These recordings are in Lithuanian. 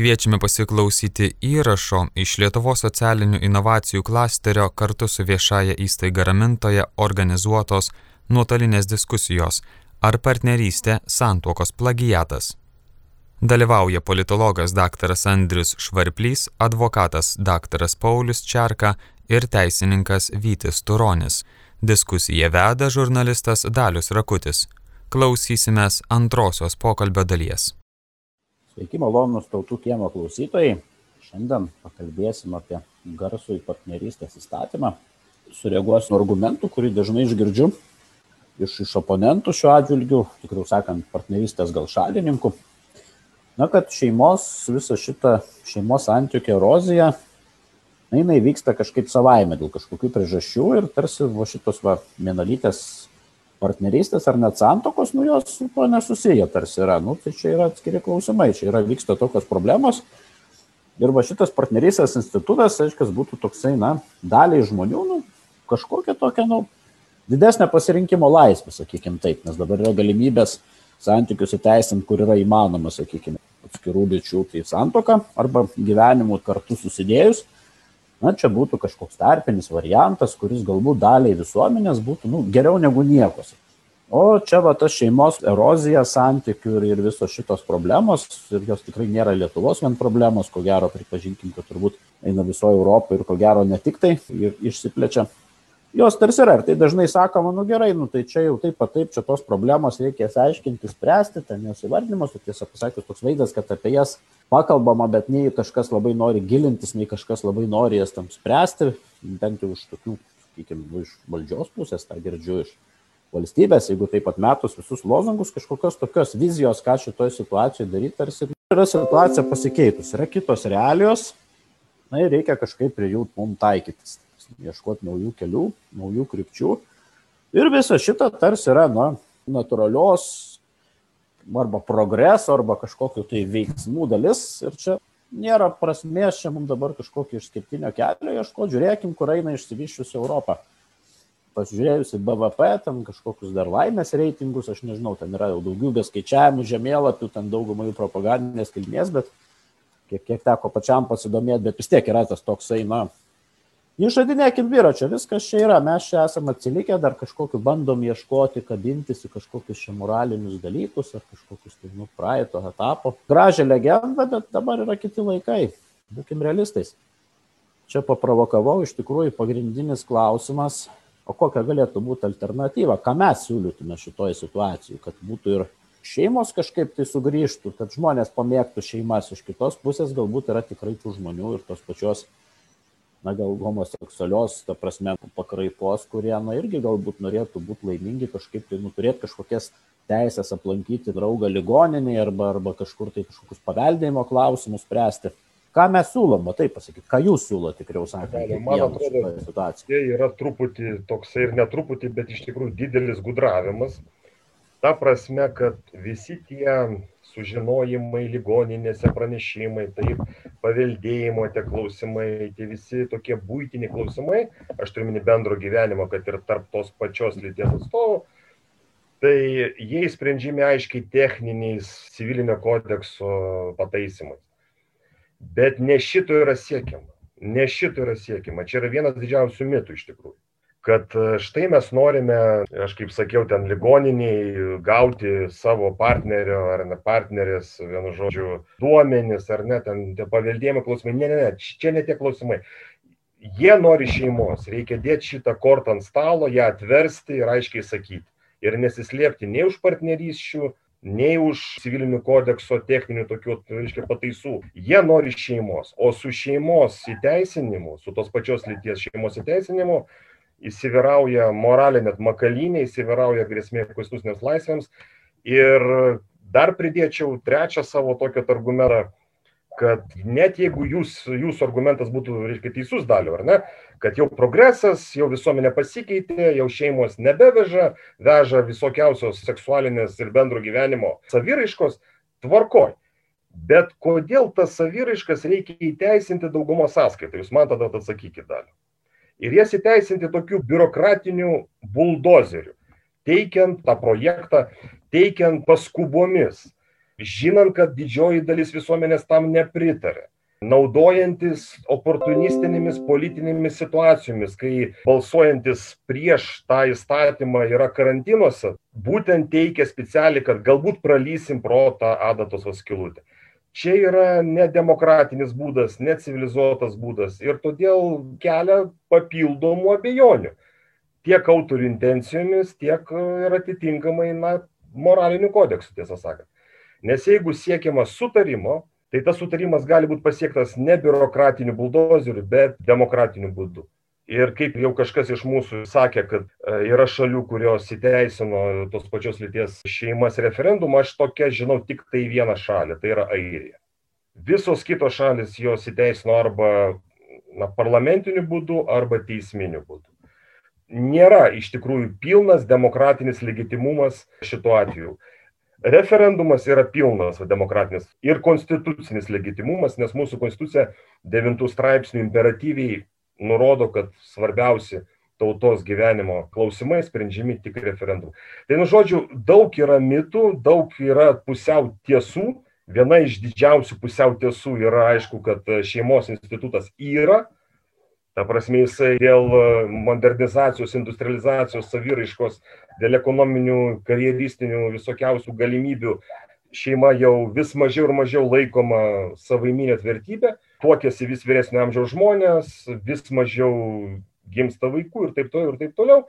Kviečiame pasiklausyti įrašo iš Lietuvos socialinių inovacijų klasterio kartu su viešaja įstaiga ramintoje organizuotos nuotolinės diskusijos ar partnerystė santuokos plagiatas. Dalyvauja politologas dr. Andrius Švarplys, advokatas dr. Paulius Čerka ir teisininkas Vytis Turonis. Diskusiją veda žurnalistas Dalius Rakutis. Klausysimės antrosios pokalbio dalies. Sveiki, malonus tautų kiemo klausytojai. Šiandien pakalbėsim apie garsų į partnerystės įstatymą. Sureaguosiu argumentų, kurį dažnai išgirdžiu iš, iš oponentų šiuo atžvilgiu, tikriau sakant, partnerystės gal šalininkų. Na, kad šeimos, visa šita šeimos santykių erozija, na, jinai vyksta kažkaip savaime dėl kažkokių priežasčių ir tarsi va šitos va vienalytės partnerystės ar net santokos, nu jos su to nesusiję tarsi yra. Nu, tai čia yra atskiri klausimai, čia yra vyksta tokios problemos. Ir va šitas partnerystės institutas, aiškiai, būtų toksai, na, daliai žmonių, nu, kažkokia tokia, nu, didesnė pasirinkimo laisvė, sakykime taip, nes dabar yra galimybės santykius įteisinti, kur yra įmanoma, sakykime, atskirų lyčių, tai santoka arba gyvenimų kartu susidėjus na čia būtų kažkoks tarpinis variantas, kuris galbūt daliai visuomenės būtų nu, geriau negu nieko. O čia va tas šeimos erozija santykių ir, ir visos šitos problemos, ir jos tikrai nėra Lietuvos vien problemos, ko gero pripažinkim, kad turbūt eina visoje Europoje ir ko gero ne tik tai ir išsiplečia jos tarsi yra ir tai dažnai sakoma, nu gerai, nu tai čia jau taip pat taip, čia tos problemos reikės aiškinti, spręsti, ten jos įvardinimas, tai tiesą pasakius toks vaizdas, kad apie jas pakalbama, bet nei kažkas labai nori gilintis, nei kažkas labai nori jas tam spręsti, bent jau iš tokių, sakykime, iš valdžios pusės, tą girdžiu iš valstybės, jeigu taip pat metus visus lozungus, kažkokios tokios vizijos, ką šitoje situacijoje daryti, tarsi yra situacija pasikeitus, yra kitos realijos, na ir reikia kažkaip prie jų mums taikytis ieškoti naujų kelių, naujų krypčių. Ir visa šita tarsi yra na, natūralios arba progreso, arba kažkokiu tai veiksmų dalis. Ir čia nėra prasmės čia mums dabar kažkokio išskirtinio kelio ieškoti. Žiūrėkim, kur eina išsivyščiusi Europą. Pasižiūrėjus į BVP, ten kažkokius dar laimės reitingus, aš nežinau, ten yra jau daugybė skaičiavimų, žemėlapių, ten daugumai jų propagandinės kilmės, bet kiek, kiek teko pačiam pasidomėti, bet vis tiek yra tas toksai, na, Išradinėkim dviračio, viskas čia yra, mes čia esame atsilikę, dar kažkokiu bandom ieškoti, kabintis į kažkokius čia moralinius dalykus ar kažkokius tai, nu, praeito etapo. Gražią legendą, bet dabar yra kiti laikai, būkim realistais. Čia paprovokavau iš tikrųjų pagrindinis klausimas, o kokia galėtų būti alternatyva, ką mes siūlytume šitoje situacijoje, kad būtų ir šeimos kažkaip tai sugrįžtų, kad žmonės pamėgtų šeimas iš kitos pusės, galbūt yra tikrai tų žmonių ir tos pačios na gal homoseksualios, ta prasme, pakraipos, kurie, na irgi galbūt norėtų būti laimingi kažkaip, tai nu, turėti kažkokias teisės aplankyti draugą ligoninėje arba, arba kažkur tai kažkokius paveldėjimo klausimus spręsti. Ką mes siūlom, tai pasakyti, ką jūs siūlote, tikriau sakant, man atrodo, situacija. Tai yra truputį toksai ir netruputį, bet iš tikrųjų didelis gudravimas. Ta prasme, kad visi tie sužinojimai ligoninėse, pranešimai, taip, paveldėjimo tie klausimai, tie visi tokie būtiniai klausimai, aš turiu minį bendro gyvenimo, kad ir tarp tos pačios lyties atstovų, tai jie sprendžiami aiškiai techniniais civilinio kodekso pataisimais. Bet ne šito yra siekiama. Ne šito yra siekiama. Čia yra vienas didžiausių mitų iš tikrųjų kad e, štai mes norime, aš kaip sakiau, ten ligoniniai gauti savo partnerio ar ne partnerės, vienu žodžiu, duomenis ar ne, ten paveldėjimo klausimai. Ne, ne, ne, čia ne tie klausimai. Jie nori šeimos, reikia dėti šitą kortą ant stalo, ją atversti ir aiškiai sakyti. Ir nesislėpti nei už partnerysčių, nei už civilinių kodekso techninių tokių, reiškia, pataisų. Jie nori šeimos, o su šeimos įteisinimu, su tos pačios lyties šeimos įteisinimu, įsivyrauja moralinė makalynė, įsivyrauja grėsmė konstitucinėms laisvėms. Ir dar pridėčiau trečią savo tokį argumentą, kad net jeigu jūs, jūsų argumentas būtų, reiškia, teisus daliu, ar ne, kad jau progresas, jau visuomenė pasikeitė, jau šeimos nebeveža, veža visokiausios seksualinės ir bendro gyvenimo saviraiškos, tvarkoj. Bet kodėl tas saviraiškas reikia įteisinti daugumos sąskaitą? Jūs man tada atsakykite dalį ir jas įteisinti tokiu biurokratiniu buldozeriu, teikiant tą projektą, teikiant paskubomis. žinant, kad didžioji dalis visuomenės tam nepritarė naudojantis oportunistinėmis politinėmis situacijomis, kai balsuojantis prieš tą įstatymą yra karantinuose, būtent teikia specialiai, kad galbūt pralysim pro tą adatos vaskilutę. Čia yra nedemokratinis būdas, necivilizuotas būdas ir todėl kelia papildomų abejonių tiek autorių intencijomis, tiek ir atitinkamai na, moraliniu kodeksu, tiesą sakant. Nes jeigu siekiama sutarimo, tai tas sutarimas gali būti pasiektas ne biurokratiniu buldozeriu, bet demokratiniu būdu. Ir kaip jau kažkas iš mūsų sakė, kad e, yra šalių, kurios įteisino tos pačios lyties šeimas referendumą, aš tokia žinau tik tai vieną šalį, tai yra Airija. Visos kitos šalis jos įteisino arba na, parlamentiniu būdu, arba teisminiu būdu. Nėra iš tikrųjų pilnas demokratinis legitimumas šituo atveju. Referendumas yra pilnas demokratinis ir konstitucinis legitimumas, nes mūsų konstitucija devintų straipsnių imperatyviai nurodo, kad svarbiausi tautos gyvenimo klausimai sprendžiami tik referendumu. Tai, nu žodžiu, daug yra mitų, daug yra pusiau tiesų. Viena iš didžiausių pusiau tiesų yra aišku, kad šeimos institutas yra, Ta prasme, jisai dėl modernizacijos, industrializacijos, saviraiškos dėl ekonominių, karjeristinių visokiausių galimybių šeima jau vis mažiau ir mažiau laikoma savaiminė vertybė, tuokėsi vis vyresnio amžiaus žmonės, vis mažiau gimsta vaikų ir taip toliau ir taip toliau.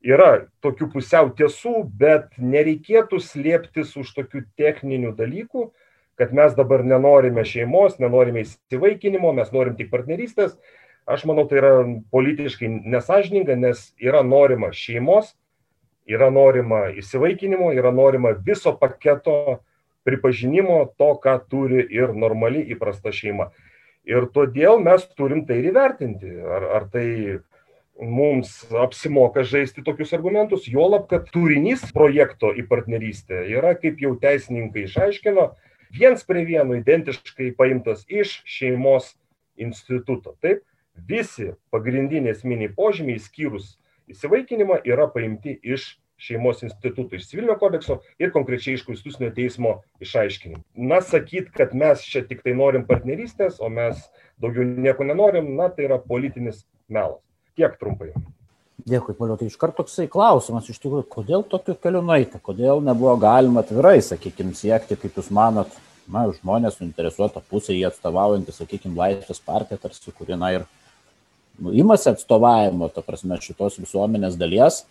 Yra tokių pusiau tiesų, bet nereikėtų slėptis už tokių techninių dalykų, kad mes dabar nenorime šeimos, nenorime įsivaikinimo, mes norim tik partnerystės. Aš manau, tai yra politiškai nesažininga, nes yra norima šeimos, yra norima įsivaikinimo, yra norima viso paketo pripažinimo to, ką turi ir normali įprasta šeima. Ir todėl mes turim tai ir įvertinti, ar, ar tai mums apsimoka žaisti tokius argumentus, juolab, kad turinys projekto į partnerystę yra, kaip jau teisininkai išaiškino, viens prie vieno identiškai paimtas iš šeimos instituto. Taip, visi pagrindiniai esminiai požymiai, skyrus įsivaikinimą, yra paimti iš šeimos institutų iš civilinio kodekso ir konkrečiai iš konstitucinio teismo išaiškinimų. Na, sakyt, kad mes čia tik tai norim partnerystės, o mes daugiau nieko nenorim, na, tai yra politinis melas. Tiek trumpai. Dėkui, Pauliau. Tai iš karto toksai klausimas, iš tikrųjų, kodėl tokiu keliu nueiti, kodėl nebuvo galima atvirai, sakykime, siekti, kaip Jūs manot, na, žmonės suinteresuota pusė, jie atstovaujantys, sakykime, Laisvės partija, tarsi, kuri, na, ir nu, imasi atstovavimo, ta prasme, šitos visuomenės dalies,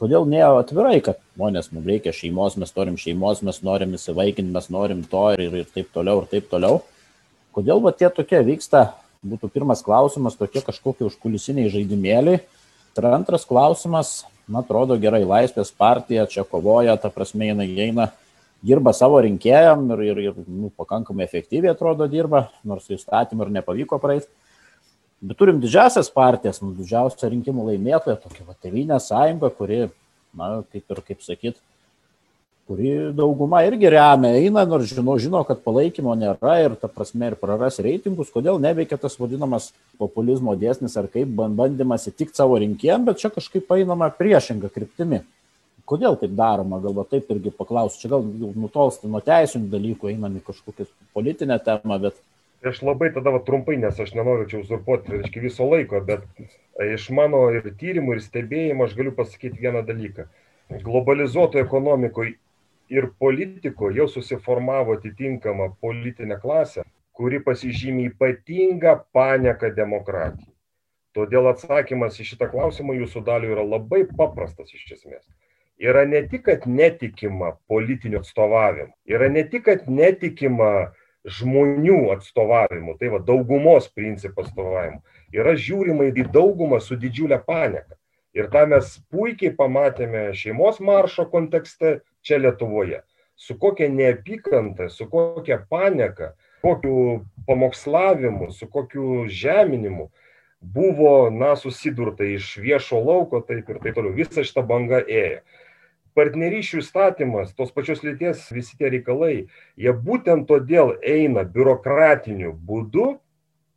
kodėl ne atvirai, kad žmonės, mums reikia šeimos, mes norim šeimos, mes norim įsivaikinti, mes norim to ir, ir, taip toliau, ir taip toliau. Kodėl va tie tokie vyksta, būtų pirmas klausimas, tokie kažkokie užkulisiniai žaidimėliai. Ir antras klausimas, man atrodo gerai, Laisvės partija čia kovoja, ta prasme, jinai eina, dirba savo rinkėjam ir, ir, ir nu, pakankamai efektyviai atrodo dirba, nors įstatymą ir nepavyko praeiti. Bet turim didžiasias partijas, nu, didžiausią rinkimų laimėtoją, tokia va, tevinė sąjunga, kuri, na, kaip ir, kaip sakyt, kuri dauguma irgi remia, eina, nors žino, žino, kad palaikymo nėra ir ta prasme ir praras reitingus, kodėl neveikia tas vadinamas populizmo dėsnis ar kaip bandymas įtikti savo rinkėjim, bet čia kažkaip einama priešinga kryptimi. Kodėl taip daroma, galbūt taip irgi paklausiu, čia gal nutolsti nuo teisinių dalykų, einam į kažkokią politinę temą, bet aš labai tada va, trumpai, nes aš nenoriu čia uzurpuoti reiškia, viso laiko, bet iš mano ir tyrimų, ir stebėjimo aš galiu pasakyti vieną dalyką. Globalizuoto ekonomikoje ir politikoje jau susiformavo atitinkama politinė klasė, kuri pasižymė ypatingą panieką demokratijai. Todėl atsakymas į šitą klausimą jūsų dalių yra labai paprastas iš esmės. Yra ne tik, kad netikima politiniu atstovavimu, yra ne tik, kad netikima žmonių atstovavimu, tai va daugumos principo atstovavimu, yra žiūrima į daugumą su didžiulė paneka. Ir tą mes puikiai pamatėme šeimos maršo kontekste čia Lietuvoje. Su kokia neapykanta, su kokia paneka, kokiu pamokslavimu, su kokiu žeminimu buvo, na, susidurta iš viešo lauko, taip ir taip toliau. Visa šita banga ėjo partnerysčių įstatymas, tos pačios lyties visi tie reikalai, jie būtent todėl eina biurokratiniu būdu,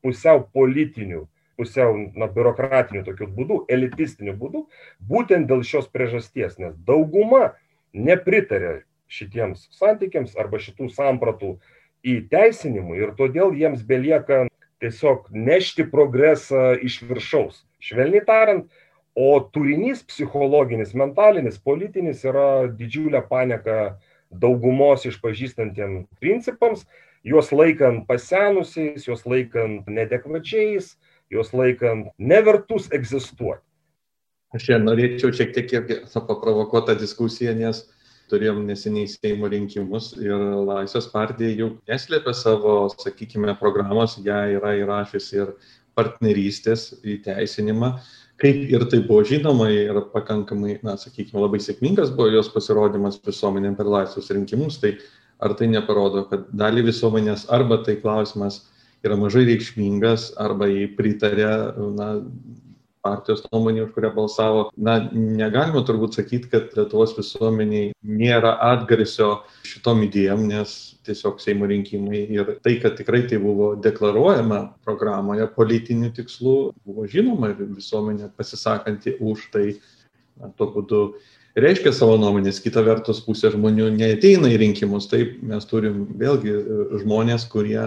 pusiau politiniu, pusiau na, biurokratiniu tokiu būdu, elitistiniu būdu, būtent dėl šios priežasties, nes dauguma nepritarė šitiems santykiams arba šitų sampratų įteisinimui ir todėl jiems belieka tiesiog nešti progresą iš viršaus. Švelniai tariant, o turinys psichologinis, mentalinis, politinis yra didžiulė panika daugumos išpažįstantiems principams, juos laikant pasenusiais, juos laikant nedekvačiais, juos laikant nevertus egzistuoti. Aš čia norėčiau šiek tiek paprovokuotą diskusiją, nes turėjom neseniai Seimo rinkimus ir Laisvės partija jau neslėpė savo, sakykime, programos, ją yra įrašęs ir partnerystės įteisinimą. Kaip ir tai buvo žinoma ir pakankamai, na, sakykime, labai sėkmingas buvo jos pasirodymas visuomenėm per laisvus rinkimus, tai ar tai neparodo, kad dalį visuomenės arba tai klausimas yra mažai reikšmingas, arba jį pritarė, na, partijos nuomonė, už kurią balsavo. Na, negalima turbūt sakyti, kad Lietuvos visuomeniai nėra atgarsio šitom idėjom, nes tiesiog Seimo rinkimai ir tai, kad tikrai tai buvo deklaruojama programoje politinių tikslų, buvo žinoma ir visuomenė pasisakanti už tai, na, tuo būdu reiškia savo nuomonės, kita vertus pusė žmonių neteina į rinkimus, taip mes turim vėlgi žmonės, kurie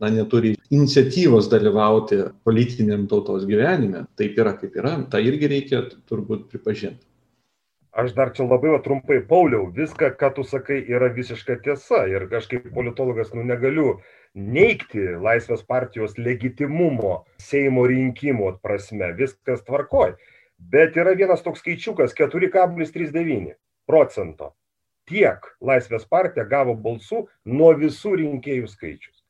na, neturi iniciatyvos dalyvauti politiniam tautos gyvenime. Taip yra, kaip yra. Ta irgi reikia turbūt pripažinti. Aš dar čia labai trumpai, Pauliau, viską, ką tu sakai, yra visiška tiesa. Ir aš kaip politologas nu, negaliu neikti Laisvės partijos legitimumo Seimo rinkimų prasme. Viskas tvarkoj. Bet yra vienas toks skaičiukas - 4,39 procento. Tiek Laisvės partija gavo balsų nuo visų rinkėjų skaičius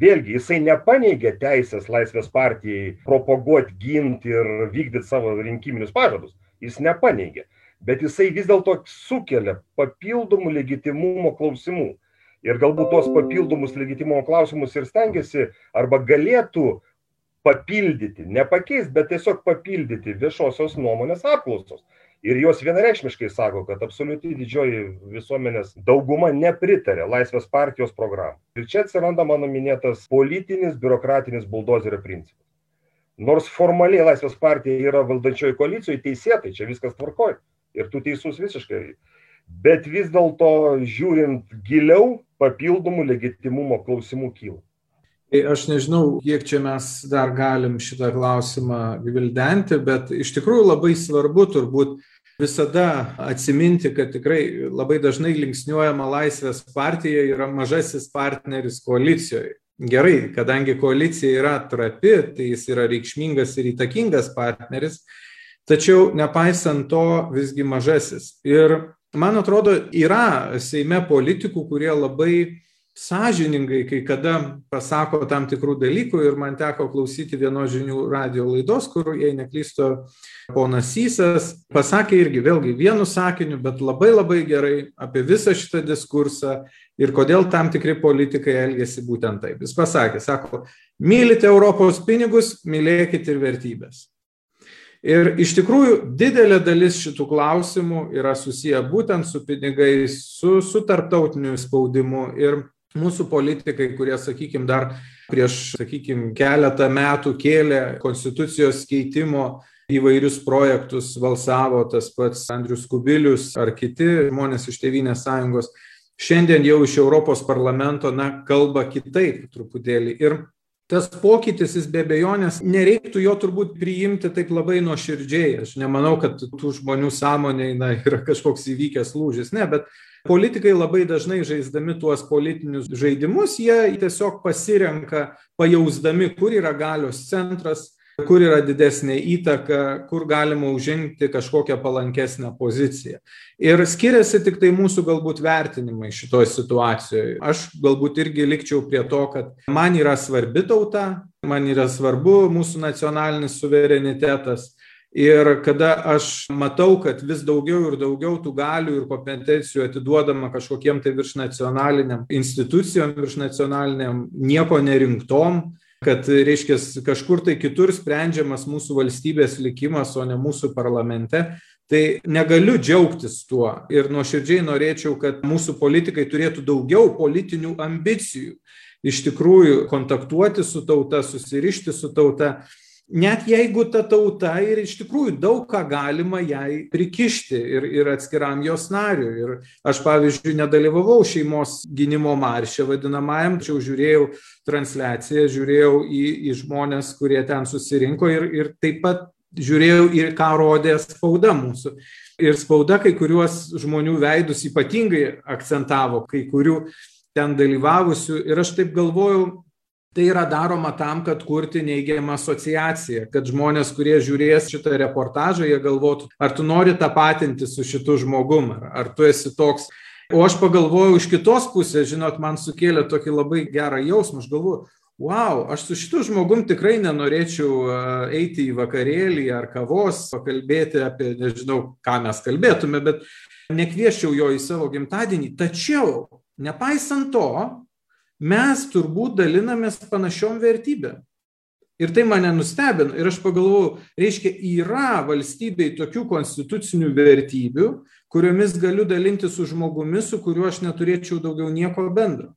vėlgi jisai nepaneigė teisės laisvės partijai propaguot gint ir vykdyt savo rinkiminius pažadus jis nepaneigė bet jisai vis dėlto sukelia papildomų legitimumo klausimų. Ir galbūt tuos papildomus legitimumo klausimus ir stengiasi arba galėtų papildyti nepakeist bet tiesiog papildyti viešosios nuomonės apklausos. Ir jos vienareikšmiškai sako kad absoliuti didžioji visuomenės dauguma nepritaria laisvės partijos programai. Ir čia atsiranda mano minėtas politinis biurokratinis buldozerio principas. Nors formaliai laisvės partija yra valdančioj koalicijoj teisėtai čia viskas tvarkoj ir tu teisus visiškai bet vis dėlto žiūrint giliau papildomų legitimumo klausimų kyla Tai aš nežinau, kiek čia mes dar galim šitą klausimą gvildenti, bet iš tikrųjų labai svarbu turbūt visada atsiminti, kad tikrai labai dažnai linksniuojama Laisvės partija yra mažasis partneris koalicijoje. Gerai, kadangi koalicija yra trapi, tai jis yra reikšmingas ir įtakingas partneris, tačiau nepaisant to visgi mažasis. Ir man atrodo, yra Seime politikų, kurie labai sąžiningai kai kada pasako tam tikrų dalykų ir man teko klausyti vienos žinių radio laidos, kur, jei neklysto, ponas Sysas pasakė irgi vėlgi vienu sakiniu, bet labai labai gerai apie visą šitą diskursą ir kodėl tam tikri politikai elgesi būtent taip. Jis pasakė, sako, mylite Europos pinigus, mylėkite ir vertybės. Ir iš tikrųjų didelė dalis šitų klausimų yra susiję būtent su pinigais, su, su tarptautiniu spaudimu ir mūsų politikai, kurie, sakykime, dar prieš, sakykime, keletą metų kėlė konstitucijos keitimo įvairius projektus, balsavo tas pats Andrius Kubilius ar kiti žmonės iš Tevinės sąjungos, šiandien jau iš Europos parlamento, na, kalba kitaip truputėlį. Ir tas pokytis, jis be abejonės, nereiktų jo turbūt priimti taip labai nuoširdžiai. Aš nemanau, kad tų žmonių sąmonė na, yra kažkoks įvykęs lūžis, ne, bet politikai labai dažnai žaisdami tuos politinius žaidimus, jie tiesiog pasirenka, pajausdami, kur yra galios centras, kur yra didesnė įtaka, kur galima užimti kažkokią palankesnę poziciją. Ir skiriasi tik tai mūsų galbūt vertinimai šitoje situacijoje. Aš galbūt irgi likčiau prie to, kad man yra svarbi tauta, man yra svarbu mūsų nacionalinis suverenitetas Ir kada aš matau, kad vis daugiau ir daugiau tų galių ir kompetencijų atiduodama kažkokiem tai virš nacionaliniam institucijom, virš nacionaliniam nieko nerinktom, kad, reiškia, kažkur tai kitur sprendžiamas mūsų valstybės likimas, o ne mūsų parlamente, tai negaliu džiaugtis tuo. Ir nuoširdžiai norėčiau, kad mūsų politikai turėtų daugiau politinių ambicijų. Iš tikrųjų, kontaktuoti su tauta, susirišti su tauta net jeigu ta tauta ir iš tikrųjų daug ką galima jai prikišti ir, ir atskiram jos nariui. Ir aš, pavyzdžiui, nedalyvavau šeimos gynimo maršė vadinamajam, tačiau žiūrėjau transliaciją, žiūrėjau į, į žmonės, kurie ten susirinko ir, ir taip pat žiūrėjau ir ką rodė spauda mūsų. Ir spauda kai kuriuos žmonių veidus ypatingai akcentavo, kai kurių ten dalyvavusių. Ir aš taip galvojau, tai yra daroma tam, kad kurti neigiamą asociaciją, kad žmonės, kurie žiūrės šitą reportažą, jie galvotų, ar tu nori tapatinti su šitu žmogum, ar, ar tu esi toks. O aš pagalvojau iš kitos pusės, žinot, man sukėlė tokį labai gerą jausmą, aš galvoju, wow, aš su šitu žmogum tikrai nenorėčiau eiti į vakarėlį ar kavos, pakalbėti apie, nežinau, ką mes kalbėtume, bet nekvieščiau jo į savo gimtadienį. Tačiau, nepaisant to, mes turbūt dalinamės panašiom vertybėm. Ir tai mane nustebino. Ir aš pagalvojau, reiškia, yra valstybei tokių konstitucinių vertybių, kuriomis galiu dalinti su žmogumi, su kuriuo aš neturėčiau daugiau nieko bendro.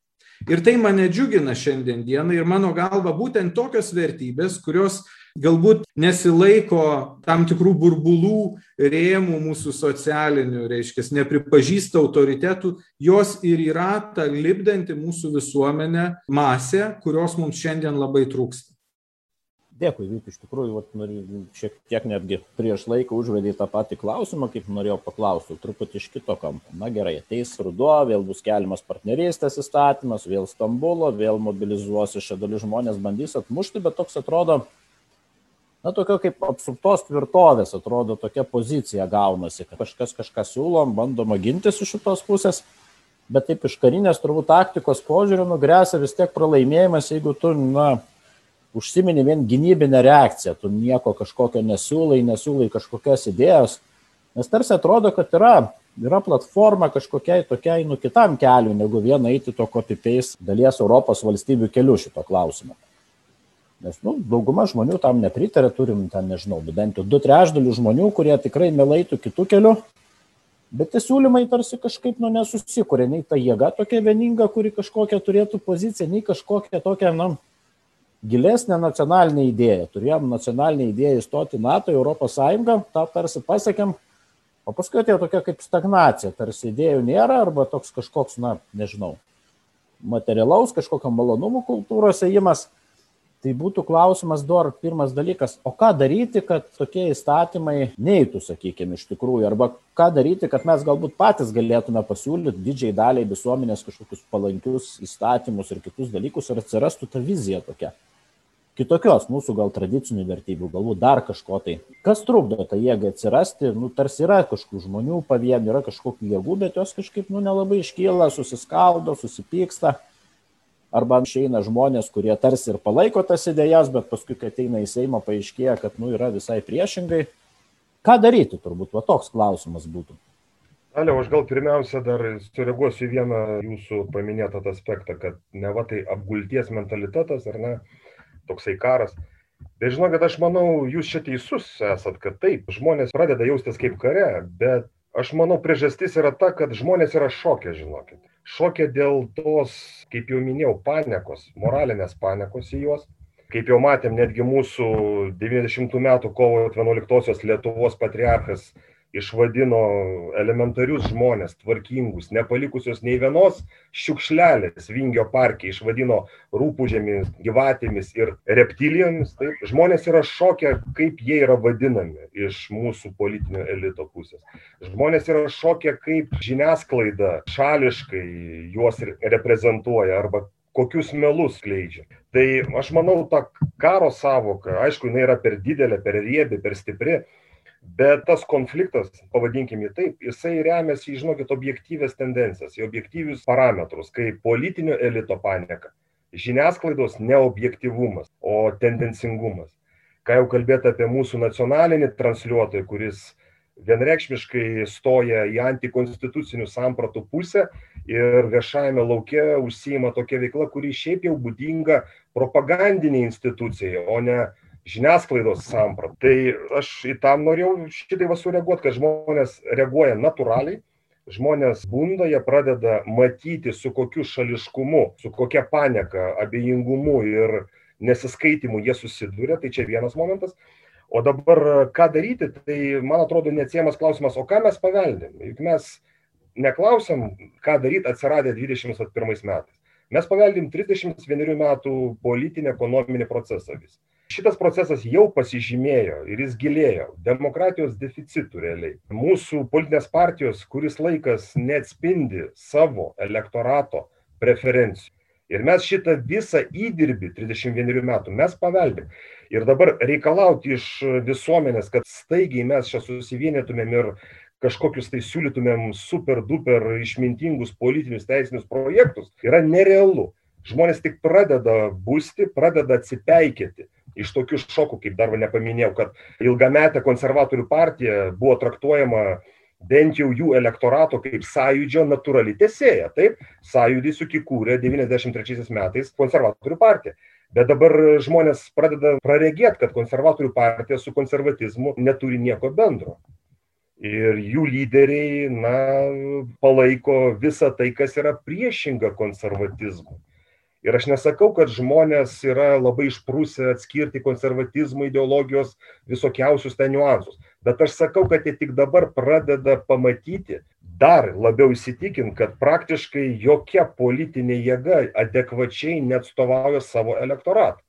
Ir tai mane džiugina šiandien dieną ir mano galva būtent tokios vertybės, kurios galbūt nesilaiko tam tikrų burbulų rėmų mūsų socialinių, reiškia, nepripažįsta autoritetų, jos ir yra ta lipdanti mūsų visuomenę masė, kurios mums šiandien labai trūksta. Dėkui, Vyt, iš tikrųjų, vat, šiek tiek netgi prieš laiką užvedė tą patį klausimą, kaip norėjau paklausti, truputį iš kito kampo. Na gerai, ateis ruduo, vėl bus keliamas partnerystės įstatymas, vėl Stambulo, vėl mobilizuosi šią dalį žmonės, bandys atmušti, bet toks atrodo, na, tokio kaip apsuptos tvirtovės, atrodo, tokia pozicija gaunasi, kad kažkas kažką siūlom, bandoma gintis iš šitos pusės, bet taip iš karinės turbūt taktikos požiūrių nugrėsia vis tiek pralaimėjimas, jeigu tu, na, užsimini vien gynybinę reakciją, tu nieko kažkokio nesiūlai, nesiūlai kažkokios idėjos, nes tarsi atrodo, kad yra, yra platforma kažkokiai tokiai, nu, kitam keliu, negu vien eiti to copy-paste dalies Europos valstybių keliu šito klausimo. Nes nu, dauguma žmonių tam nepritarė, turim ten, nežinau, bent jau du trešdalių žmonių, kurie tikrai melaitų kitų kelių, bet tie siūlymai tarsi kažkaip nu, nesusikūrė, nei ta jėga tokia vieninga, kuri kažkokią turėtų poziciją, nei kažkokią tokią, na, gilesnę nacionalinę idėją. Turėjom nacionalinę idėją įstoti NATO, Europos Sąjungą, tą tarsi pasiekėm, o paskui atėjo tokia kaip stagnacija, tarsi idėjų nėra arba toks kažkoks, na, nežinau, materialaus, kažkokio malonumų kultūros įėjimas tai būtų klausimas dar pirmas dalykas o ką daryti kad tokie įstatymai neitų sakykim iš tikrųjų? Arba ką daryti kad mes galbūt patys galėtume pasiūlyt didžiajai daliai visuomenės kažkokius palankius įstatymus ir kitus dalykus ir atsirastų ta vizija tokia? Kitokios mūsų gal tradicinių vertybių, galbūt dar kažko tai. Kas trukdo tą jėgą atsirasti, nu, tarsi yra kažkokių žmonių pavienių, yra kažkokių jėgų, bet jos kažkaip, nu, nelabai iškyla, susiskaldo, susipyksta arba išeina žmonės, kurie tarsi ir palaiko tas idėjas, bet paskui, kai ateina į Seimą, paaiškėja, kad nu, yra visai priešingai. Ką daryti, turbūt, va toks klausimas būtų. Aliau, aš gal pirmiausia dar sureaguosiu į vieną jūsų paminėtą aspektą, kad ne va tai apgulties mentalitetas ar ne, toksai karas. Bet žinokit, aš manau, jūs čia teisus esat, kad taip, žmonės pradeda jaustis kaip kare, bet aš manau, priežastis yra ta, kad žmonės yra šokę, žinokit šoke dėl tos, kaip jau minėjau, panikos, moralinės panikos į juos. Kaip jau matėm, netgi mūsų 90 metų kovo 11-osios Lietuvos patriarchas išvadino elementarius žmonės, tvarkingus, nepalikusios nei vienos šiukšlelės Vingio parke, išvadino rūpūžėmis, gyvatėmis ir reptilijomis. Tai žmonės yra šokę, kaip jie yra vadinami iš mūsų politinio elito pusės. Žmonės yra šokę, kaip žiniasklaida šališkai juos reprezentuoja arba kokius melus skleidžia. Tai aš manau, ta karo savoka, aišku, jinai yra per didelė, per riebi, per stipri, bet tas konfliktas pavadinkim jį taip jisai remiasi žinokit objektyvias tendencijas į objektyvius parametrus kaip politinio elito panieka žiniasklaidos neobjektyvumas o tendencingumas. Ką jau kalbėt apie mūsų nacionalinį transliuotoją kuris vienreikšmiškai stoja į antikonstitucinių sampratų pusę ir viešajame lauke užsiima tokia veikla kuri šiaip jau būdinga propagandinei institucijai o ne žiniasklaidos sampratą. Tai aš į tam norėjau šitai va sureaguoti, kad žmonės reaguoja natūraliai, žmonės bunda, jie pradeda matyti su kokiu šališkumu, su kokia panieka, abejingumu ir nesiskaitimų jie susiduria, tai čia vienas momentas. O dabar ką daryti, tai man atrodo neatsiemas klausimas, o ką mes paveldėm. Juk mes neklausiam, ką daryti atsiradę 21 metais. Mes paveldim 31 metų politinį ekonominį procesą vis. Šitas procesas jau pasižymėjo ir jis gilėjo demokratijos deficitų realiai. Mūsų politinės partijos kuris laikas neatspindi savo elektorato preferencijų. Ir mes šitą visą įdirbį 31 metų mes paveldėm. Ir dabar reikalauti iš visuomenės, kad staigiai mes čia susivienytumėm ir kažkokius tai siūlytumėm super duper išmintingus politinius teisinius projektus, yra nerealu. Žmonės tik pradeda būsti, pradeda atsipeikėti iš tokių šokų, kaip dar nepaminėjau, kad ilgametė konservatorių partija buvo traktuojama bent jau jų elektorato kaip sąjūdžio natūrali tesėja. Taip, sąjūdis juk įkūrė 93 metais konservatorių partiją. Bet dabar žmonės pradeda praregėti, kad konservatorių partija su konservatizmu neturi nieko bendro. Ir jų lyderiai, na, palaiko visą tai, kas yra priešinga konservatizmui. Ir aš nesakau, kad žmonės yra labai išprūsę atskirti konservatizmo ideologijos visokiausius ten niuansus. Bet aš sakau kad jie tik dabar pradeda pamatyti dar labiau įsitikint kad praktiškai jokia politinė jėga adekvačiai neatstovauja savo elektorato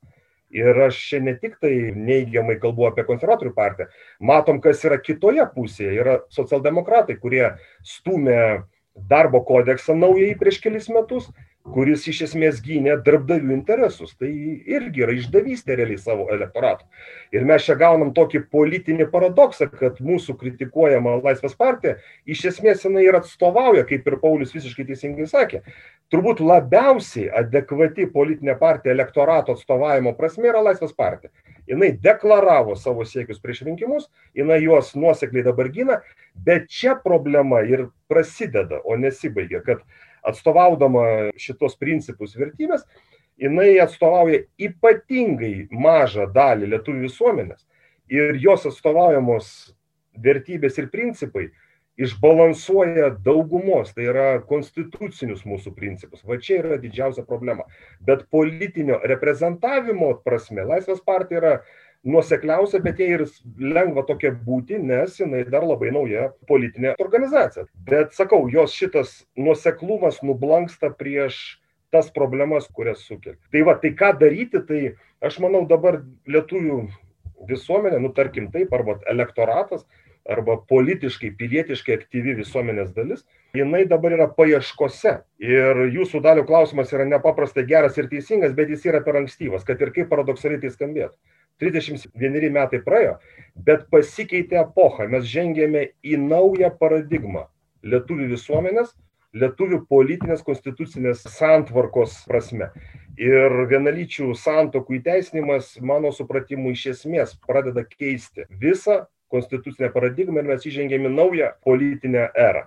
ir aš čia ne tik tai neigiamai kalbu apie konservatorių partiją. Matom kas yra kitoje pusėje. Yra socialdemokratai kurie stūmė darbo kodeksą naująjį prieš kelis metus kuris iš esmės gynė darbdavių interesus. Tai irgi yra išdavystė realiai savo elektorato. Ir mes čia gaunam tokį politinį paradoksą, kad mūsų kritikuojama Laisvės partija iš esmės jinai ir atstovauja, kaip ir Paulius visiškai teisingai sakė, turbūt labiausiai adekvati politinė partija elektorato atstovavimo prasme yra Laisvės partija. Jis deklaravo savo siekius prieš rinkimus, jinai juos nuosekliai dabar gina, bet čia problema ir prasideda, o nesibaigia, kad atstovaudama šitos principus vertybės, jinai atstovauja ypatingai mažą dalį lietuvių visuomenės ir jos atstovaujamos vertybės ir principai išbalansuoja daugumos, tai yra konstitucinius mūsų principus. Va čia yra didžiausia problema. Bet politinio reprezentavimo prasme Laisvės partija yra nuosekliausia, bet jai ir lengva tokia būti, nes jinai dar labai nauja politinė organizacija. Bet sakau, jos šitas nuoseklumas nublanksta prieš tas problemas, kurias sukelia. Tai va, tai ką daryti, tai aš manau dabar lietuvių visuomenė, nu tarkim taip, arba elektoratas, arba politiškai, pilietiškai aktyvi visuomenės dalis, jinai dabar yra paieškose. Ir jūsų dalio klausimas yra nepaprastai geras ir teisingas, bet jis yra per ankstyvas, kad ir kaip paradoksaliai tai skambėtų. 31 metai praėjo, bet pasikeitė epocha, mes žengėme į naują paradigmą. Lietuvių visuomenės, lietuvių politinės konstitucinės santvarkos prasme. Ir vienalyčių santokų įteisinimas, mano supratimu, iš esmės pradeda keisti visą konstitucinę paradigmą ir mes įžengėme naują politinę erą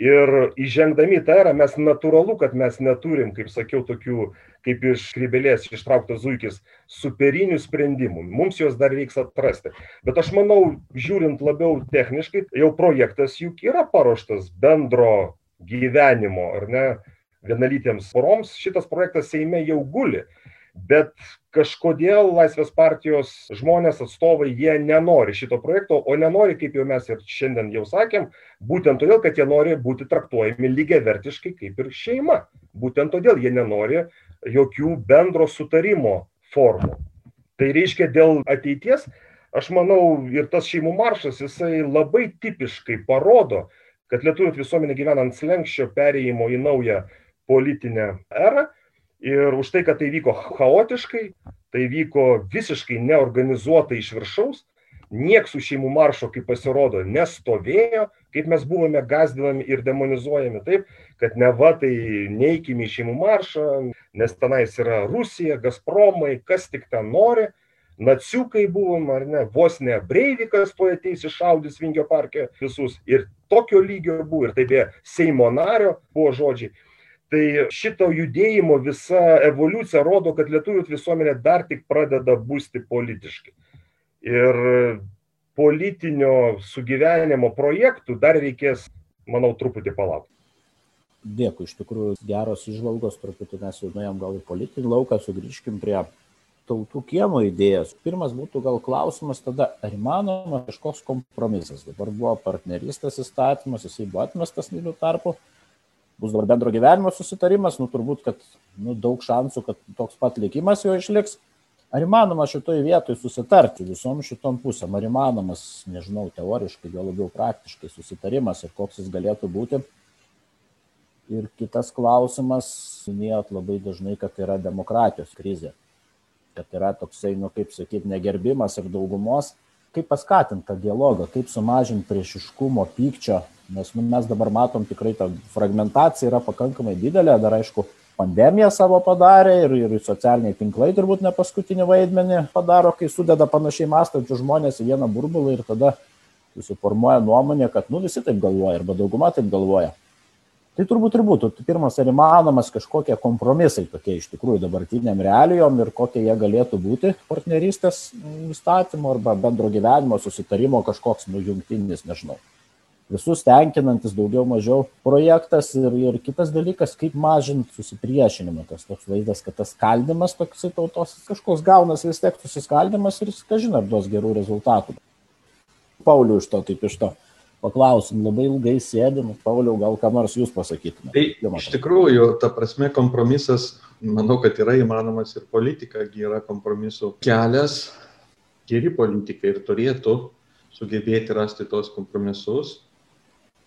ir įžengdami į tą erą mes natūralu kad mes neturim kaip sakiau tokių kaip iš skrybėlės ištrauktas zuikis superinių sprendimų. Mums juos dar reiks atrasti. Bet aš manau žiūrint labiau techniškai jau projektas juk yra paruoštas bendro gyvenimo ar ne vienalytėms poroms. Šitas projektas seime jau guli bet kažkodėl laisvės partijos žmonės atstovai jie nenori šito projekto o nenori kaip jau mes ir šiandien jau sakėm būtent todėl kad jie nori būti traktuojami lygiavertiškai kaip ir šeima. Būtent todėl jie nenori jokių bendro sutarimo formų. Tai reiškia dėl ateities aš manau ir tas šeimų maršas jisai labai tipiškai parodo kad lietuvių visuomenė gyvena ant slenksčio perėjimo į naują politinę erą ir už tai kad tai vyko chaotiškai tai vyko visiškai neorganizuotai iš viršaus nieks už šeimų maršo kaip pasirodo nestovėjo kaip mes buvome gąsdinami ir demonizuojami taip kad neva tai neikim į šeimų maršą nes tenais yra rusija gazpromai kas tik ten nori naciukai buvom ar ne vos ne breivikas tuoj ateis iššaudys vingio parke visus. Ir tokio lygio buvo. Ir tai beje seimo nario buvo žodžiai tai šito judėjimo visa evoliucija rodo kad lietuvių visuomenė dar tik pradeda busti politiškai ir politinio sugyvenimo projektų dar reikės manau truputį palaukti Dėkui, iš tikrųjų geros išvalgos, truputį mes jau nuėjom gal į politinį lauką, sugrįžkim prie tautų kiemo idėjos. Pirmas būtų gal klausimas tada, ar įmanoma kažkoks kompromisas. Dabar buvo partnerystės įstatymas, jisai buvo atmestas mylių tarpu, bus dabar bendro gyvenimo susitarimas, nu turbūt, kad nu, daug šansų, kad toks pat likimas jo išliks. Ar įmanoma šitoje vietoje susitarti visom šitom pusėm, ar įmanomas, nežinau, teoriškai, gal labiau praktiškai susitarimas ir koks jis galėtų būti. Ir kitas klausimas, minėjot labai dažnai, kad yra demokratijos krizė kad yra toksai, nu kaip sakyti, negerbimas ir daugumos, kaip paskatinti tą dialogą, kaip sumažinti priešiškumo, pykčio, nes nu, mes dabar matom tikrai ta fragmentacija yra pakankamai didelė, dar aišku, pandemija savo padarė ir, ir socialiniai tinklai turbūt ne paskutinį vaidmenį padaro, kai sudeda panašiai mąstančius žmonės į vieną burbulą ir tada susiformuoja nuomonė, kad nu visi taip galvoja arba dauguma taip galvoja. Tai turbūt ir būtų pirmas, ar įmanomas kažkokie kompromisai tokie iš tikrųjų dabartiniam realijom ir kokie jie galėtų būti partnerystės įstatymo arba bendro gyvenimo susitarimo kažkoks nujungtinis, nežinau. Visus tenkinantis daugiau mažiau projektas ir, ir kitas dalykas, kaip mažinti susipriešinimą. Tas toks vaizdas, kad tas skaldimas toks tautos kažkoks gaunas vis tiek susiskaldimas ir, kažin ar duos gerų rezultatų. Pauliu iš to, taip iš to paklausim, labai ilgai sėdim, Pauliau, gal ką nors jūs pasakytumėte. Tai iš tikrųjų, ta prasme, kompromisas, manau, kad yra įmanomas ir politika, yra kompromisų kelias, geri politikai ir turėtų sugebėti rasti tos kompromisus.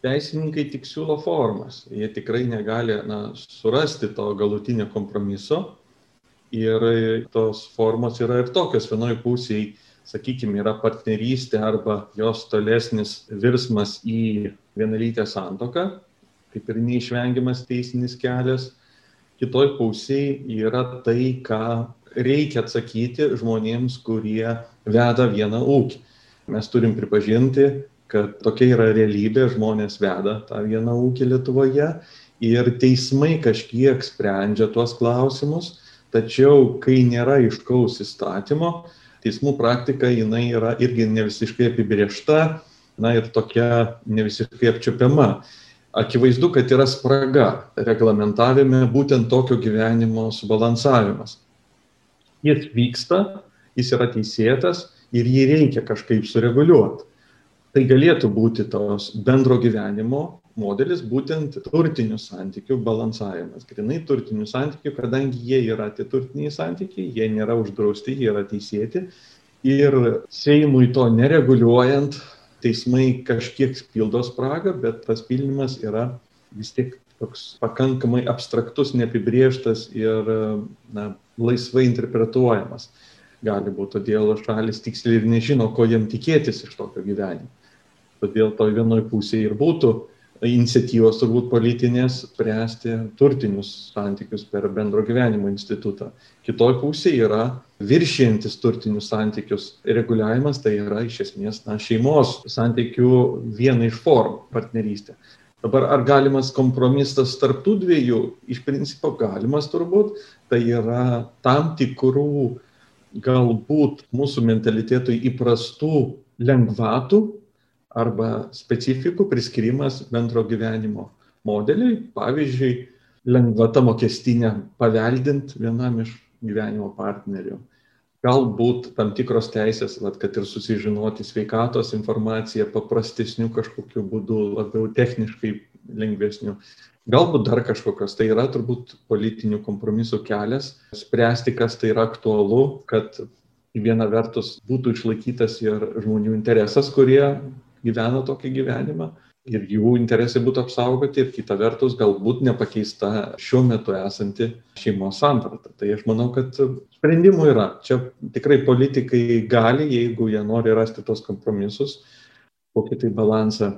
Teisininkai tik siūlo formas, jie tikrai negali na, surasti to galutinio kompromiso ir tos formos yra ir tokios vienoje pusėje sakykim yra partnerystė arba jos tolesnis virsmas į vienalytę santoką, kaip ir neišvengiamas teisinis kelias. Kitoj pusėje yra tai, ką reikia atsakyti žmonėms, kurie veda vieną ūkį. Mes turim pripažinti, kad tokia yra realybė, žmonės veda tą vieną ūkį Lietuvoje ir teismai kažkiek sprendžia tuos klausimus, tačiau kai nėra iškaus įstatymo, teismų praktika jinai yra irgi ne visiškai apibriešta, na ir tokia ne visiškai apčiopiama. Akivaizdu, kad yra spraga reglamentavime būtent tokio gyvenimo subalansavimas. Jis vyksta, jis yra teisėtas ir jį reikia kažkaip sureguliuoti. Tai galėtų būti tos bendro gyvenimo modelis būtent turtinių santykių balansavimas. Grinai turtinių santykių, kadangi jie yra tie turtiniai santykiai, jie nėra uždrausti, jie yra teisėti. Ir Seimui to nereguliuojant, teismai kažkiek pildo spragą, bet tas pildymas yra vis tiek toks pakankamai abstraktus, neapibrieštas ir na, laisvai interpretuojamas. Gali būti, todėl šalis tiksliai ir nežino, ko jam tikėtis iš tokio gyvenimo. Todėl toj vienoj pusėje ir būtų iniciatyvos turbūt politinės spręsti turtinius santykius per bendro gyvenimo institutą. Kitoj pusėje yra viršijantis turtinius santykius reguliavimas, tai yra iš esmės na, šeimos santykių viena iš formų - partnerystė. Dabar ar galimas kompromisas tarptų dviejų? Iš principo galimas turbūt, tai yra tam tikrų galbūt mūsų mentalitetui įprastų lengvatų arba specifikų priskirimas bendro gyvenimo modeliui, pavyzdžiui, lengvata mokestinė paveldint vienam iš gyvenimo partnerių. Galbūt tam tikros teisės, vat, kad ir susižinoti sveikatos informaciją paprastesnių kažkokiu būdu, labiau techniškai lengvesnių. Galbūt dar kažkokios, tai yra turbūt politinių kompromisų kelias, spręsti, kas tai yra aktualu, kad viena vertus būtų išlaikytas ir žmonių interesas, kurie gyvena tokį gyvenimą ir jų interesai būtų apsaugoti ir kita vertus galbūt nepakeista šiuo metu esanti šeimos samprata. Tai aš manau, kad sprendimų yra. Čia tikrai politikai gali, jeigu jie nori rasti tos kompromisus, kokį tai balansą.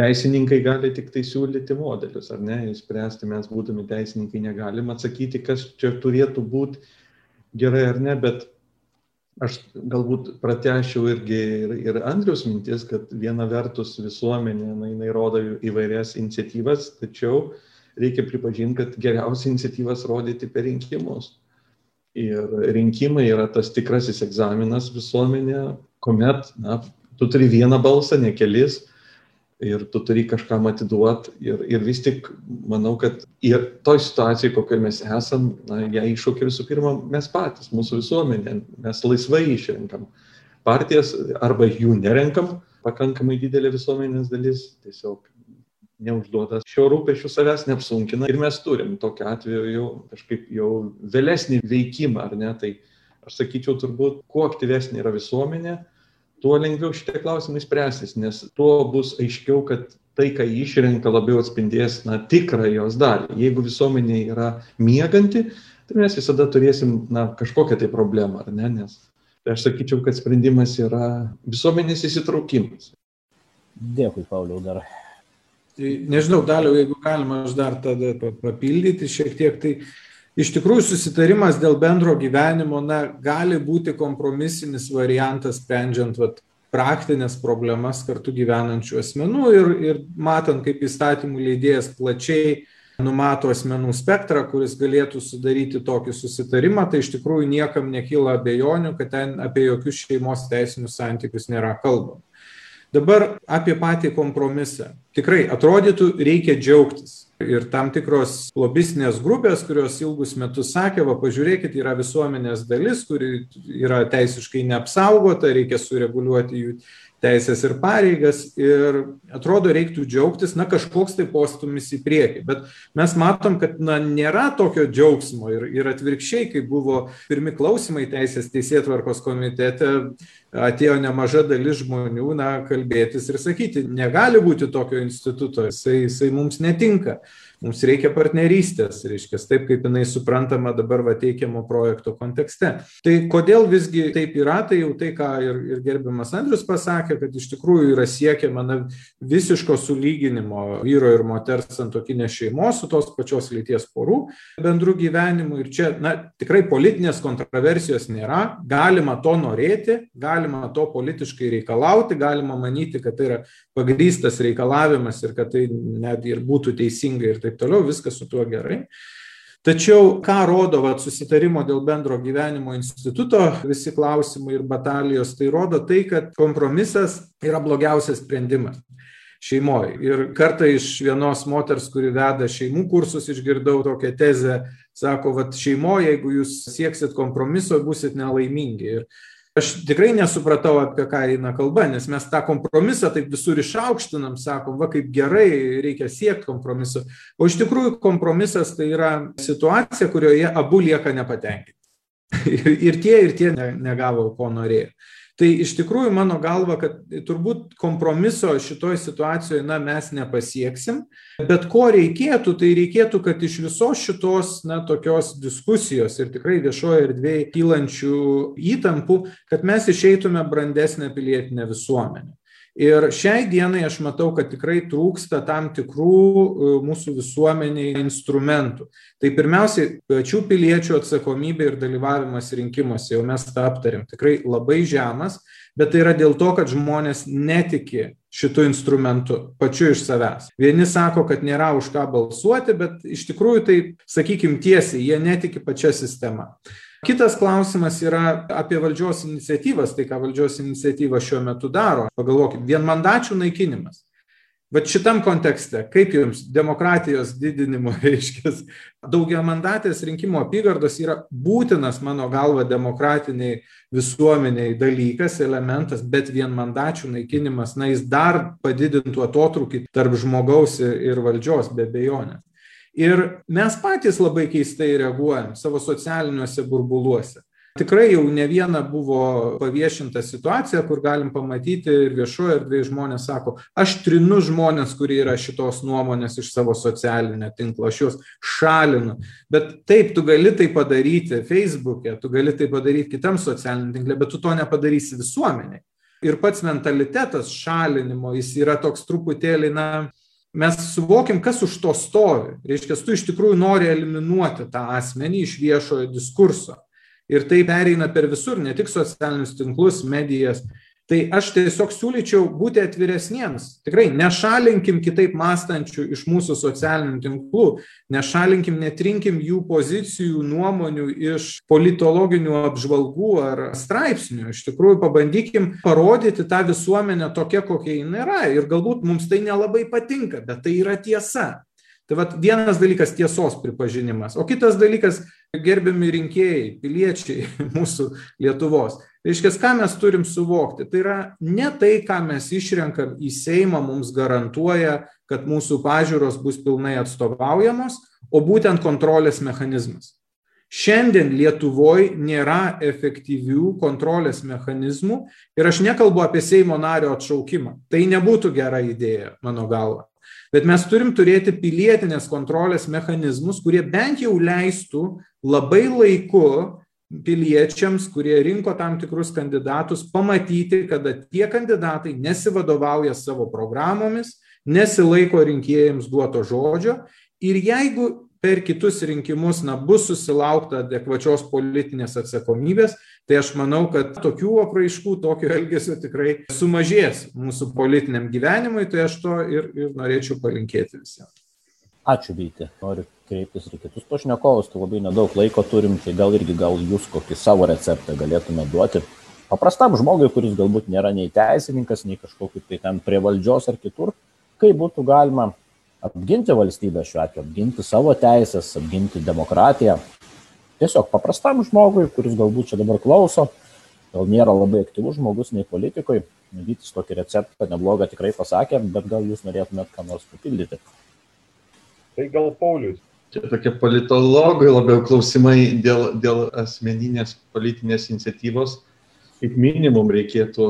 Teisininkai gali tik tai siūlyti modelius, ar ne, įspręsti mes būdami teisininkai negalim atsakyti, kas čia turėtų būti gerai ar ne, bet aš galbūt pratęsčiau irgi ir, ir Andrius mintis, kad viena vertus visuomenė, na, jinai rodo įvairias iniciatyvas, tačiau reikia pripažinti, kad geriausia iniciatyvas rodyti per rinkimus. Ir rinkimai yra tas tikrasis egzaminas visuomenė, kuomet, na, tu turi vieną balsą, ne kelis. Ir tu turi kažkam atiduot. Ir, ir vis tik manau, kad ir toj situacijai, kokioje mes esam, na, ją iššūkė visų pirma mes patys, mūsų visuomenė, mes laisvai išrenkam partijas arba jų nerenkam, pakankamai didelė visuomenės dalis tiesiog neužduoda šio rūpešių savęs neapsunkina. Ir mes turim tokiu atveju jau kažkaip jau vėlesnį veikimą, ar ne, tai aš sakyčiau turbūt, kuo aktyvesnė yra visuomenė, tuo lengviau šitie klausimai spręsis, nes tuo bus aiškiau, kad tai, ką išrenka, labiau atspindės na, tikrą jos dalį. Jeigu visuomenė yra mieganti, tai mes visada turėsim na, kažkokią tai problemą, ar ne? Nes tai aš sakyčiau, kad sprendimas yra visuomenės įsitraukimas. Dėkui, Pauliau, dar. Tai nežinau, daliau, jeigu galima, aš dar tada papildyti šiek tiek, tai iš tikrųjų susitarimas dėl bendro gyvenimo na, gali būti kompromisinis variantas, sprendžiant vat, praktinės problemas kartu gyvenančių asmenų ir, ir matant, kaip įstatymų leidėjas plačiai numato asmenų spektrą, kuris galėtų sudaryti tokį susitarimą, tai iš tikrųjų niekam nekyla abejonių, kad ten apie jokius šeimos teisinius santykius nėra kalbama. Dabar apie patį kompromisą. Tikrai atrodytų, reikia džiaugtis ir tam tikros lobistinės grupės, kurios ilgus metus sakė, va pažiūrėkit, yra visuomenės dalis, kuri yra teisiškai neapsaugota, reikia sureguliuoti jų teisės ir pareigas ir atrodo reiktų džiaugtis, na kažkoks tai postumis į priekį, bet mes matom, kad na, nėra tokio džiaugsmo ir, ir atvirkščiai, kai buvo pirmi klausimai teisės teisėtvarkos komitete, atėjo nemaža dalis žmonių, na, kalbėtis ir sakyti, negali būti tokio instituto, jisai, jisai mums netinka. Mums reikia partnerystės, reiškia, taip kaip jinai suprantama dabar va teikiamo projekto kontekste. Tai kodėl visgi taip yra, tai jau tai, ką ir, ir gerbiamas Andrius pasakė, kad iš tikrųjų yra siekiama na, visiško sulyginimo vyro ir moters santokinės šeimos su tos pačios lyties porų bendrų gyvenimų. Ir čia, na, tikrai politinės kontroversijos nėra, galima to norėti, galima to politiškai reikalauti, galima manyti, kad tai yra pagrystas reikalavimas ir kad tai net ir būtų teisinga ir taip taip toliau, viskas su tuo gerai. Tačiau ką rodo vat, susitarimo dėl bendro gyvenimo instituto visi klausimai ir batalijos, tai rodo tai, kad kompromisas yra blogiausias sprendimas šeimoje. Ir kartą iš vienos moters, kuri veda šeimų kursus, išgirdau tokią tezę, sako, kad šeimoje, jeigu jūs sieksit kompromiso, busit nelaimingi. Ir aš tikrai nesupratau, apie ką eina kalba, nes mes tą kompromisą taip visur išaukštinam, sakom, va kaip gerai, reikia siekti kompromiso. O iš tikrųjų kompromisas tai yra situacija, kurioje abu lieka nepatenkinti. ir tie, ir tie negavo, ko norėjo. Tai iš tikrųjų mano galva, kad turbūt kompromiso šitoj situacijoje na, mes nepasieksim, bet ko reikėtų, tai reikėtų, kad iš visos šitos na, tokios diskusijos ir tikrai viešoje erdvėje kylančių įtampų, kad mes išeitume brandesnę pilietinę visuomenę. Ir šiai dienai aš matau, kad tikrai trūksta tam tikrų e, mūsų visuomeniai instrumentų. Tai pirmiausiai, pačių piliečių atsakomybė ir dalyvavimas rinkimuose, jau mes tą aptarėm, tikrai labai žemas, bet tai yra dėl to, kad žmonės netiki šitų instrumentų pačiu iš savęs. Vieni sako, kad nėra už ką balsuoti, bet iš tikrųjų tai, sakykime tiesiai, jie netiki pačia sistema. Kitas klausimas yra apie valdžios iniciatyvas, tai ką valdžios iniciatyva šiuo metu daro. Pagalvokit, vienmandačių naikinimas. Bet šitam kontekste, kaip jums demokratijos didinimo reiškia, daugiamandatės rinkimo apygardos yra būtinas mano galva demokratiniai visuomeniai dalykas, elementas, bet vienmandačių naikinimas, na, jis dar padidintų atotrukį tarp žmogaus ir valdžios, be bejonės. Ir mes patys labai keistai reaguojam savo socialiniuose burbuluose. Tikrai jau ne viena buvo paviešinta situacija, kur galim pamatyti ir viešoje erdvėje žmonės sako, aš trinu žmonės, kurie yra šitos nuomonės iš savo socialinio tinklo, aš juos šalinu. Bet taip, tu gali tai padaryti Facebook'e, tu gali tai padaryti kitam socialiniam tinkle, bet tu to nepadarysi visuomeniai. Ir pats mentalitetas šalinimo, jis yra toks truputėlį, na, mes suvokim, kas už to stovi. Reiškia, tu iš tikrųjų nori eliminuoti tą asmenį iš viešojo diskurso. Ir tai pereina per visur, ne tik socialinius tinklus, medijas. Tai aš tiesiog siūlyčiau būti atviresniems. Tikrai nešalinkim kitaip mąstančių iš mūsų socialinių tinklų, nešalinkim, netrinkim jų pozicijų, nuomonių iš politologinių apžvalgų ar straipsnių. Iš tikrųjų, pabandykim parodyti tą visuomenę tokia, kokia jinai yra. Ir galbūt mums tai nelabai patinka, bet tai yra tiesa. Tai vat vienas dalykas tiesos pripažinimas, o kitas dalykas gerbiami rinkėjai, piliečiai mūsų Lietuvos. Reiškia, ką mes turim suvokti? Tai yra ne tai, ką mes išrenkam į Seimą, mums garantuoja, kad mūsų pažiūros bus pilnai atstovaujamos, o būtent kontrolės mechanizmas. Šiandien Lietuvoje nėra efektyvių kontrolės mechanizmų ir aš nekalbu apie Seimo nario atšaukimą. Tai nebūtų gera idėja, mano galva. Bet mes turim turėti pilietinės kontrolės mechanizmus, kurie bent jau leistų labai laiku piliečiams, kurie rinko tam tikrus kandidatus, pamatyti, kada tie kandidatai nesivadovauja savo programomis, nesilaiko rinkėjams duoto žodžio ir jeigu per kitus rinkimus na, bus susilaukta adekvačios politinės atsakomybės, tai aš manau, kad tokių apraiškų, tokio elgesio tikrai sumažės mūsų politiniam gyvenimui, tai aš to ir, ir norėčiau palinkėti visiems. Ačiū, Vyti. Noriu kreiptis ir kitus pašnekovus, tai labai nedaug laiko turim, tai gal irgi gal jūs kokį savo receptą galėtume duoti. Paprastam žmogui, kuris galbūt nėra nei teisininkas, nei kažkokiu tai ten prie valdžios ar kitur, kaip būtų galima apginti valstybę šiuo atveju, apginti savo teisės, apginti demokratiją. Tiesiog paprastam žmogui, kuris galbūt čia dabar klauso, gal nėra labai aktyvus žmogus nei politikoje, Vytis tokį receptą neblogą tikrai pasakė, bet gal jūs norėtumėt ką nors papildyti. Tai gal Paulius. Čia tokie politologai labiau klausimai dėl, dėl asmeninės politinės iniciatyvos. Kaip minimum reikėtų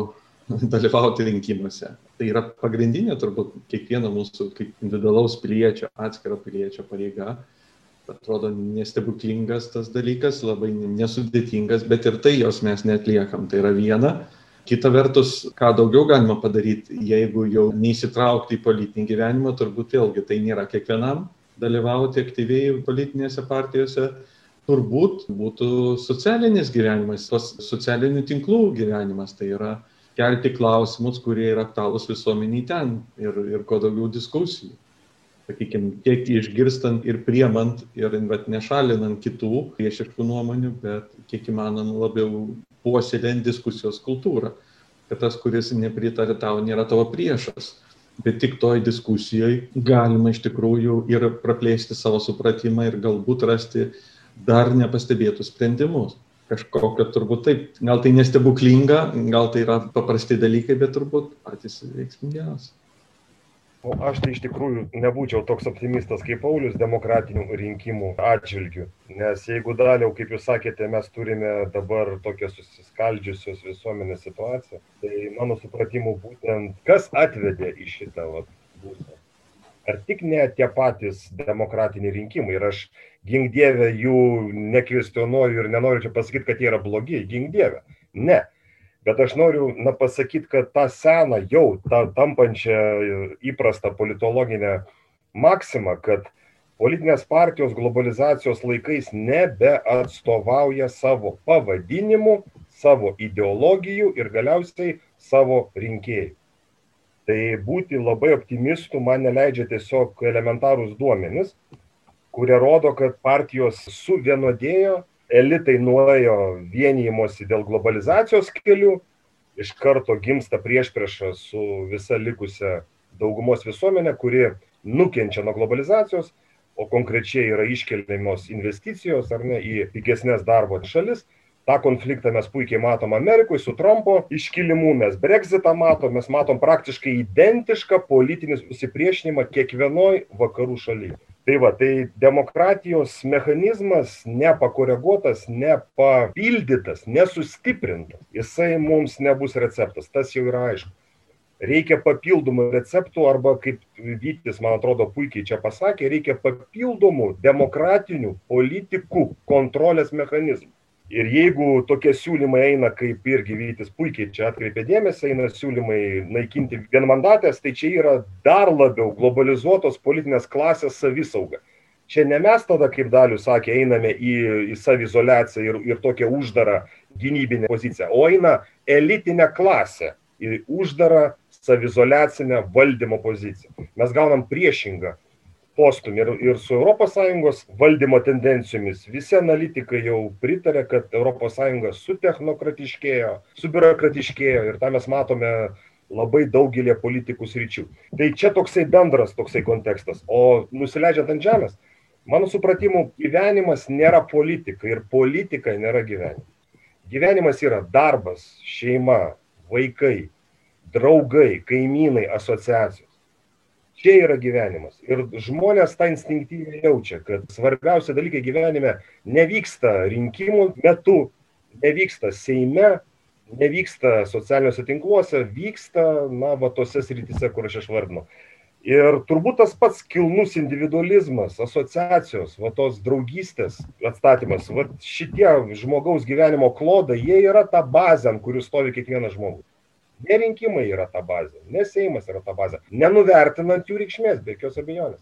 dalyvauti rinkimuose. Tai yra pagrindinė turbūt kiekvieno mūsų kaip individualaus piliečio, atskiro piliečio pareiga. Atrodo nestebuklingas tas dalykas, labai nesudėtingas, bet ir tai jos mes netliekam. Tai yra viena. Kita vertus, ką daugiau galima padaryti, jeigu jau neįsitraukti į politinį gyvenimą, turbūt vėlgi tai nėra kiekvienam dalyvauti aktyviai politinėse partijose, turbūt būtų socialinis gyvenimas, tos socialinių tinklų gyvenimas. Tai yra kelti klausimus, kurie yra aktualūs visuomeniai ten ir, ir kuo daugiau diskusijų. Sakykime, tiek išgirstant ir priemant ir bet nešalinant kitų priešiškų nuomonių, bet kiek įmanoma labiau puoselėjant diskusijos kultūrą. Kad tas, kuris nepritarė tau, nėra tavo priešas. Bet tik toj diskusijoje galima iš tikrųjų ir praplėsti savo supratimą ir galbūt rasti dar nepastebėtus sprendimus kažkokio turbūt taip, gal tai nestebuklinga, gal tai yra paprasti dalykai, bet turbūt patys veiksmingiausi. O aš tai iš tikrųjų nebūčiau toks optimistas kaip Paulius demokratinių rinkimų atžvilgių. Nes jeigu daliau, kaip jūs sakėte, mes turime dabar tokią susiskaldžiusios visuomenės situaciją, tai mano supratimu būtent kas atvedė į šitą būseną ar tik ne tie patys demokratiniai rinkimai. Ir aš gink dievę jų nekvestionuoju ir nenoriu čia pasakyti, kad jie yra blogi, gink dievę. Ne. Bet aš noriu na, pasakyti, kad tą seną, jau tą tampančią įprastą politologinę maksimą, kad politinės partijos globalizacijos laikais nebeatstovauja savo pavadinimų, savo ideologijų ir galiausiai savo rinkėjų. Tai būti labai optimistų man neleidžia tiesiog elementarūs duomenys, kurie rodo, kad partijos suvienodėjo, elitai nuėjo vienijimosi dėl globalizacijos kelių, iš karto gimsta prieš priešą su visa likusia daugumos visuomenė, kuri nukenčia nuo globalizacijos, o konkrečiai yra iškeliamos investicijos ar ne į pigesnės darbo šalis tą konfliktą mes puikiai matom Amerikoje su Trumpo iškilimu, mes Brexitą matom, mes matom praktiškai identišką politinį susipriešinimą kiekvienoj vakarų šalyje. Tai va, tai demokratijos mechanizmas nepakoreguotas, nepapildytas, nesustiprintas, jisai mums nebus receptas, tas jau yra aišku. Reikia papildomų receptų arba, kaip Vytis, man atrodo, puikiai čia pasakė, reikia papildomų demokratinių politikų kontrolės mechanizmų. Ir jeigu tokie siūlymai eina, kaip irgi Vytis puikiai čia atkreipė dėmesį, eina siūlymai naikinti vienmandatės, tai čia yra dar labiau globalizuotos politinės klasės savisauga. Čia ne mes tada, kaip Dalius sakė, einame į, į savizolaciją ir, ir tokią uždarą gynybinę poziciją, o eina elitinė klasė į uždarą savizolacinę valdymo poziciją. Mes gaunam priešingą postumį ir, ir su ES valdymo tendencijomis. Visi analitikai jau pritarė, kad ES sutechnokratiškėjo, subiurokratiškėjo ir tą mes matome labai daugelį politikų sričių. Tai čia toksai bendras toksai kontekstas. O nusileidžiant ant žemės, mano supratimu, gyvenimas nėra politika ir politika nėra gyvenimas. Gyvenimas yra darbas, šeima, vaikai, draugai, kaimynai, asociacijos. Čia yra gyvenimas. Ir žmonės tą instinktyviai jaučia, kad svarbiausia dalykai gyvenime nevyksta rinkimų metu, nevyksta Seime, nevyksta socialiniuose tinkluose, vyksta, na, va, tose srityse, kur aš išvardinu. Ir turbūt tas pats kilnus individualizmas, asociacijos, va tos draugystės atstatymas, va šitie žmogaus gyvenimo klodai, jie yra ta bazė, ant kurių stovi kiekvienas žmogus. Ne rinkimai yra ta bazė, ne Seimas yra ta bazė, nenuvertinant jų reikšmės, be jokios abejonės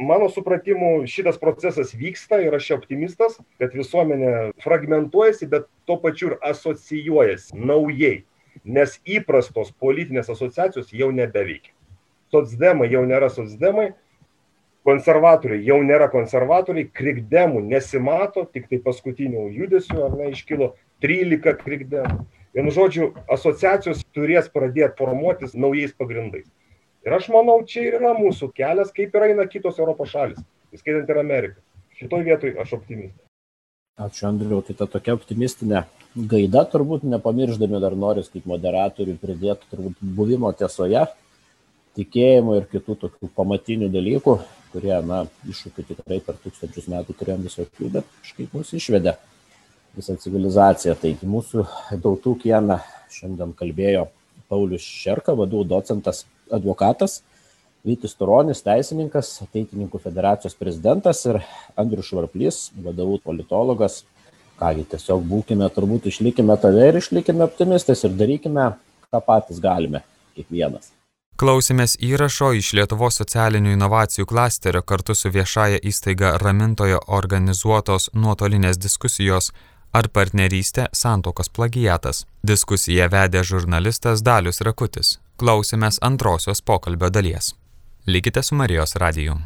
mano supratimu šitas procesas vyksta ir aš optimistas, kad visuomenė fragmentuojasi, bet tuo pačiu ir asocijuojasi naujai, nes įprastos politinės asociacijos jau nebeveikia. Sotsdemai jau nėra sotsdemai, konservatoriai jau nėra konservatoriai, krikdemų nesimato, tik tai paskutinių judesių, ar ne, iškilo 13 krikdemų. Vienu žodžiu, asociacijos turės pradėti formuotis naujais pagrindais. Ir aš manau, čia ir yra mūsų kelias, kaip ir eina kitos Europos šalis, įskaitant ir Ameriką. Šitoj vietoj aš optimistas. Ačiū Andriu, tai ta tokia optimistinė gaida turbūt nepamirždami dar noris kaip moderatorių pridėti turbūt buvimo tiesoje, tikėjimo ir kitų tokių pamatinių dalykų, kurie, na, iššūkių tikrai per tūkstančius metų turėjom visokių, bet kažkaip mus išvedė visą civilizaciją. Taigi mūsų tautų kieną šiandien kalbėjo Paulius Šerka, vadovų docentas advokatas, Vytis Turonis, teisininkas, ateitininkų federacijos prezidentas ir Andrius Švarplys, vadovų politologas. Kągi, tiesiog būkime, turbūt išlikime tave ir išlikime optimistais ir darykime, ką patys galime, kiekvienas. Klausimės įrašo iš Lietuvos socialinių inovacijų klasterio kartu su viešaja įstaiga Ramintojo organizuotos nuotolinės diskusijos ar partnerystė santokos plagiatas. Diskusiją vedė žurnalistas Dalius Rakutis klausėmės antrosios pokalbio dalies. Likite su Marijos radiju.